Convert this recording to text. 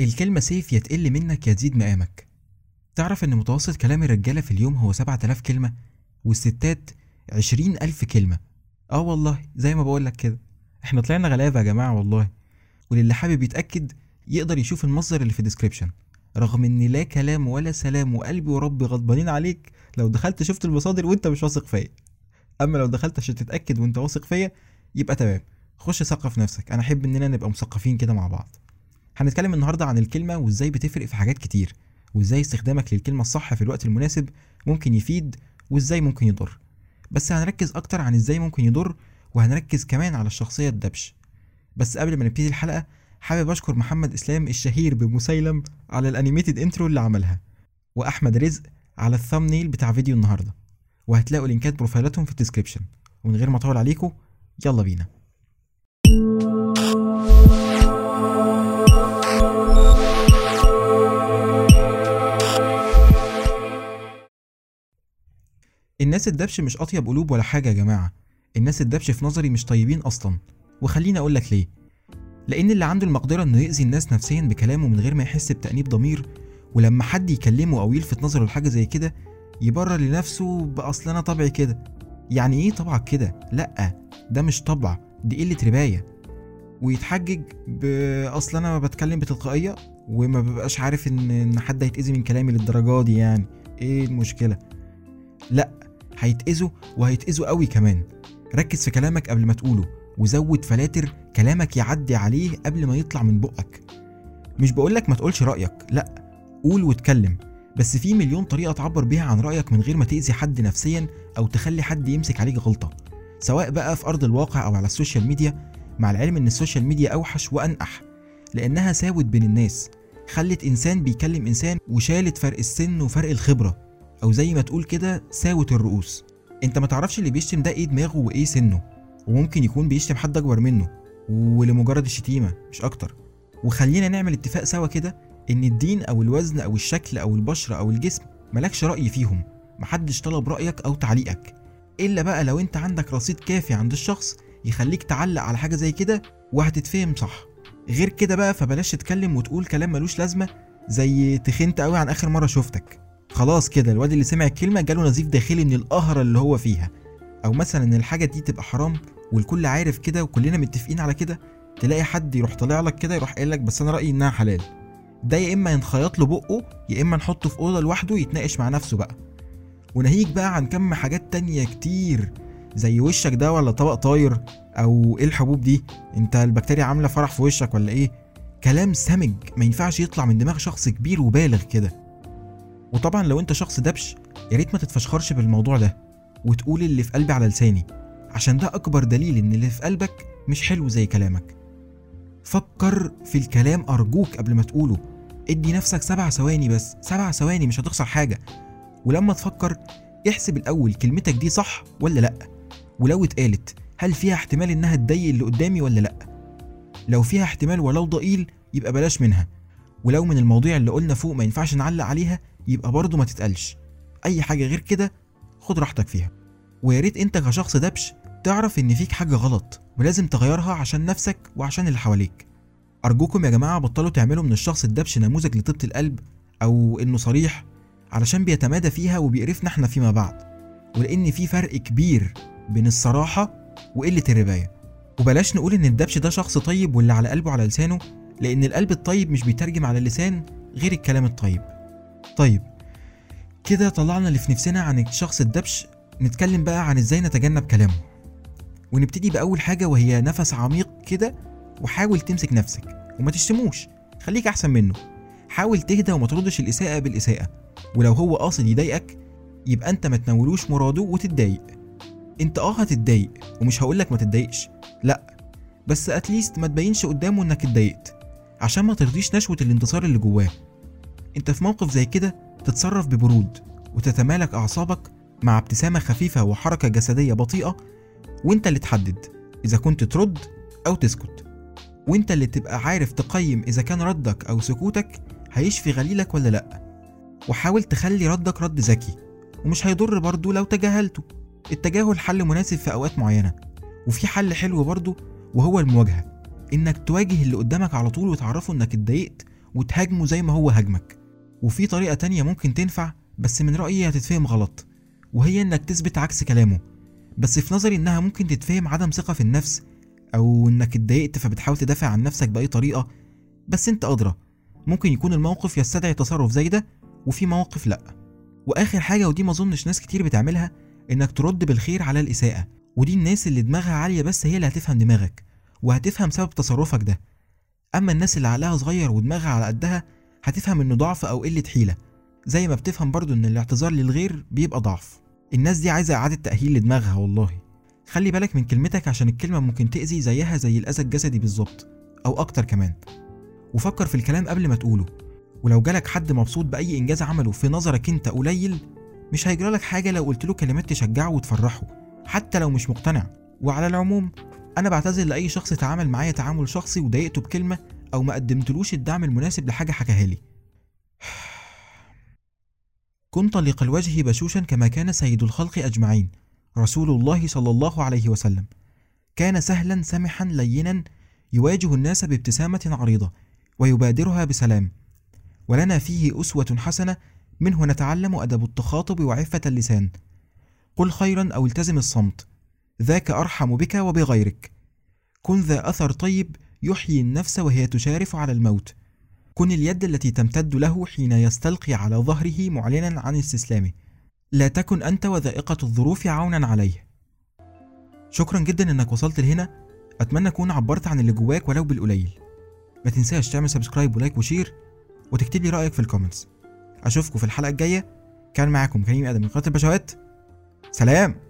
الكلمة سيف يا تقل منك يا تزيد مقامك. تعرف إن متوسط كلام الرجالة في اليوم هو 7000 كلمة والستات 20000 كلمة. آه والله زي ما بقولك كده. إحنا طلعنا غلابة يا جماعة والله. وللي حابب يتأكد يقدر يشوف المصدر اللي في ال description رغم إن لا كلام ولا سلام وقلبي وربي غضبانين عليك لو دخلت شفت المصادر وأنت مش واثق فيا. أما لو دخلت عشان تتأكد وأنت واثق فيا يبقى تمام. خش ثقف نفسك. أنا أحب إننا نبقى مثقفين كده مع بعض. هنتكلم النهارده عن الكلمة وإزاي بتفرق في حاجات كتير وإزاي استخدامك للكلمة الصح في الوقت المناسب ممكن يفيد وإزاي ممكن يضر. بس هنركز أكتر عن إزاي ممكن يضر وهنركز كمان على الشخصية الدبش. بس قبل ما نبتدي الحلقة حابب أشكر محمد إسلام الشهير بمسيلم على ال animated intro اللي عملها وأحمد رزق على ال thumbnail بتاع فيديو النهارده. وهتلاقوا لينكات بروفايلاتهم في الديسكريبشن. ومن غير ما أطول عليكم يلا بينا. الناس الدبش مش أطيب قلوب ولا حاجة يا جماعة. الناس الدبش في نظري مش طيبين أصلا. وخليني أقول لك ليه. لأن اللي عنده المقدرة إنه يأذي الناس نفسيا بكلامه من غير ما يحس بتأنيب ضمير ولما حد يكلمه أو يلفت نظره لحاجة زي كده يبرر لنفسه بأصل أنا طبعي كده. يعني إيه طبعك كده؟ لأ ده مش طبع دي قلة رباية. ويتحجج بأصل أنا ما بتكلم بتلقائية وما ببقاش عارف إن إن حد هيتأذي من كلامي للدرجة دي يعني. إيه المشكلة؟ لأ هيتأذوا وهيتأذوا قوي كمان. ركز في كلامك قبل ما تقوله وزود فلاتر كلامك يعدي عليه قبل ما يطلع من بقك. مش بقولك ما تقولش رأيك لأ قول واتكلم. بس في مليون طريقة تعبر بيها عن رأيك من غير ما تأذي حد نفسيا أو تخلي حد يمسك عليك غلطة. سواء بقى في أرض الواقع أو على ال social media مع العلم إن ال social media أوحش وأنقح لأنها ساوت بين الناس خلت إنسان بيكلم إنسان وشالت فرق السن وفرق الخبرة. أو زي ما تقول كده ساوت الرؤوس. أنت ما تعرفش اللي بيشتم ده إيه دماغه وإيه سنه. وممكن يكون بيشتم حد أكبر منه ولمجرد الشتيمة مش أكتر. وخلينا نعمل اتفاق سوا كده إن الدين أو الوزن أو الشكل أو البشرة أو الجسم ملكش رأي فيهم. محدش طلب رأيك أو تعليقك. إلا بقى لو أنت عندك رصيد كافي عند الشخص يخليك تعلق على حاجة زي كده وهتتفهم صح. غير كده بقى فبلاش تتكلم وتقول كلام ملوش لازمة زي تخنت قوي عن آخر مرة شفتك. خلاص كده الواد اللي سمع الكلمة جاله نزيف داخلي من القهره اللي هو فيها. أو مثلا إن الحاجة دي تبقى حرام والكل عارف كده وكلنا متفقين على كده تلاقي حد يروح طالع لك كده يروح قايل لك بس أنا رأيي إنها حلال. ده يا إما ينخيط له بقه يا إما نحطه في أوضة لوحده يتناقش مع نفسه بقى. وناهيك بقى عن كم حاجات تانية كتير زي وشك ده ولا طبق طاير؟ أو إيه الحبوب دي؟ أنت البكتيريا عاملة فرح في وشك ولا إيه؟ كلام سمج ما ينفعش يطلع من دماغ شخص كبير وبالغ كده. وطبعا لو أنت شخص دبش يا ريت ما تتفشخرش بالموضوع ده وتقول اللي في قلبي على لساني عشان ده أكبر دليل إن اللي في قلبك مش حلو زي كلامك. فكر في الكلام أرجوك قبل ما تقوله. ادي نفسك سبع ثواني بس سبع ثواني مش هتخسر حاجة. ولما تفكر احسب الأول كلمتك دي صح ولا لأ؟ ولو اتقالت هل فيها احتمال إنها تضايق اللي قدامي ولا لأ؟ لو فيها احتمال ولو ضئيل يبقى بلاش منها. ولو من المواضيع اللي قلنا فوق ما ينفعش نعلق عليها يبقى برضه ما تتقالش. أي حاجة غير كده خد راحتك فيها. ويا ريت أنت كشخص دبش تعرف إن فيك حاجة غلط ولازم تغيرها عشان نفسك وعشان اللي حواليك. أرجوكم يا جماعة بطلوا تعملوا من الشخص الدبش نموذج لطيبة القلب أو إنه صريح علشان بيتمادى فيها وبيقرفنا إحنا فيما بعد. ولأن في فرق كبير بين الصراحة وقلة الرباية. وبلاش نقول إن الدبش ده شخص طيب واللي على قلبه على لسانه لأن القلب الطيب مش بيترجم على اللسان غير الكلام الطيب. طيب كده طلعنا اللي في نفسنا عن الشخص الدبش نتكلم بقى عن إزاي نتجنب كلامه. ونبتدي بأول حاجة وهي نفس عميق كده وحاول تمسك نفسك وما تشتموش خليك أحسن منه. حاول تهدى وما تردش الإساءة بالإساءة. ولو هو قاصد يضايقك يبقى أنت ما تنولوش مراده وتتضايق. أنت أه هتتضايق ومش هقولك ما تتضايقش. لأ بس أتليست ما تبينش قدامه إنك اتضايقت عشان ما ترضيش نشوة الانتصار اللي جواه. أنت في موقف زي كده تتصرف ببرود وتتمالك أعصابك مع ابتسامة خفيفة وحركة جسدية بطيئة وأنت اللي تحدد إذا كنت ترد أو تسكت. وأنت اللي تبقى عارف تقيم إذا كان ردك أو سكوتك هيشفي غليلك ولا لأ. وحاول تخلي ردك رد ذكي ومش هيضر برضه لو تجاهلته. التجاهل حل مناسب في أوقات معينة وفي حل حلو برضه وهو المواجهة. إنك تواجه اللي قدامك على طول وتعرفه إنك اتضايقت وتهاجمه زي ما هو هاجمك. وفي طريقة تانية ممكن تنفع بس من رأيي هتتفهم غلط وهي إنك تثبت عكس كلامه. بس في نظري إنها ممكن تتفهم عدم ثقة في النفس أو إنك اتضايقت فبتحاول تدافع عن نفسك بأي طريقة. بس أنت أدرى ممكن يكون الموقف يستدعي تصرف زي ده وفي مواقف لأ. وآخر حاجة ودي ما أظنش ناس كتير بتعملها إنك ترد بالخير على الإساءة. ودي الناس اللي دماغها عالية بس هي اللي هتفهم دماغك وهتفهم سبب تصرفك ده. أما الناس اللي عقلها صغير ودماغها على قدها هتفهم إنه ضعف أو قلة حيلة. زي ما بتفهم برضو إن الاعتذار للغير بيبقى ضعف. الناس دي عايزة إعادة تأهيل لدماغها والله. خلي بالك من كلمتك عشان الكلمة ممكن تأذي زيها زي الأذى الجسدي بالظبط أو أكتر كمان. وفكر في الكلام قبل ما تقوله. ولو جالك حد مبسوط بأي إنجاز عمله في نظرك أنت قليل مش هيجرالك حاجة لو قلت له كلمات تشجعه وتفرحه حتى لو مش مقتنع. وعلى العموم أنا بعتذر لأي شخص تعامل معايا تعامل شخصي وضايقته بكلمة أو ما قدمتلوش الدعم المناسب لحاجة حكاها لي. كن طليق الوجه بشوشا كما كان سيد الخلق أجمعين. رسول الله صلى الله عليه وسلم. كان سهلا سمحا لينا يواجه الناس بابتسامة عريضة ويبادرها بسلام. ولنا فيه أسوة حسنة منه نتعلم أدب التخاطب وعفة اللسان. قل خيرا أو التزم الصمت. ذاك أرحم بك وبغيرك. كن ذا أثر طيب يحيي النفس وهي تشارف على الموت. كن اليد التي تمتد له حين يستلقي على ظهره معلنا عن استسلامه. لا تكن أنت وذائقة الظروف عونا عليه. شكرا جدا إنك وصلت لهنا. أتمنى أكون عبرت عن اللي جواك ولو بالقليل. ما تنساش تعمل subscribe و like و share وتكتب لي رأيك في ال comments أشوفكم في الحلقة الجاية. كان معاكم كريم آدم من قناة البشوات سلام!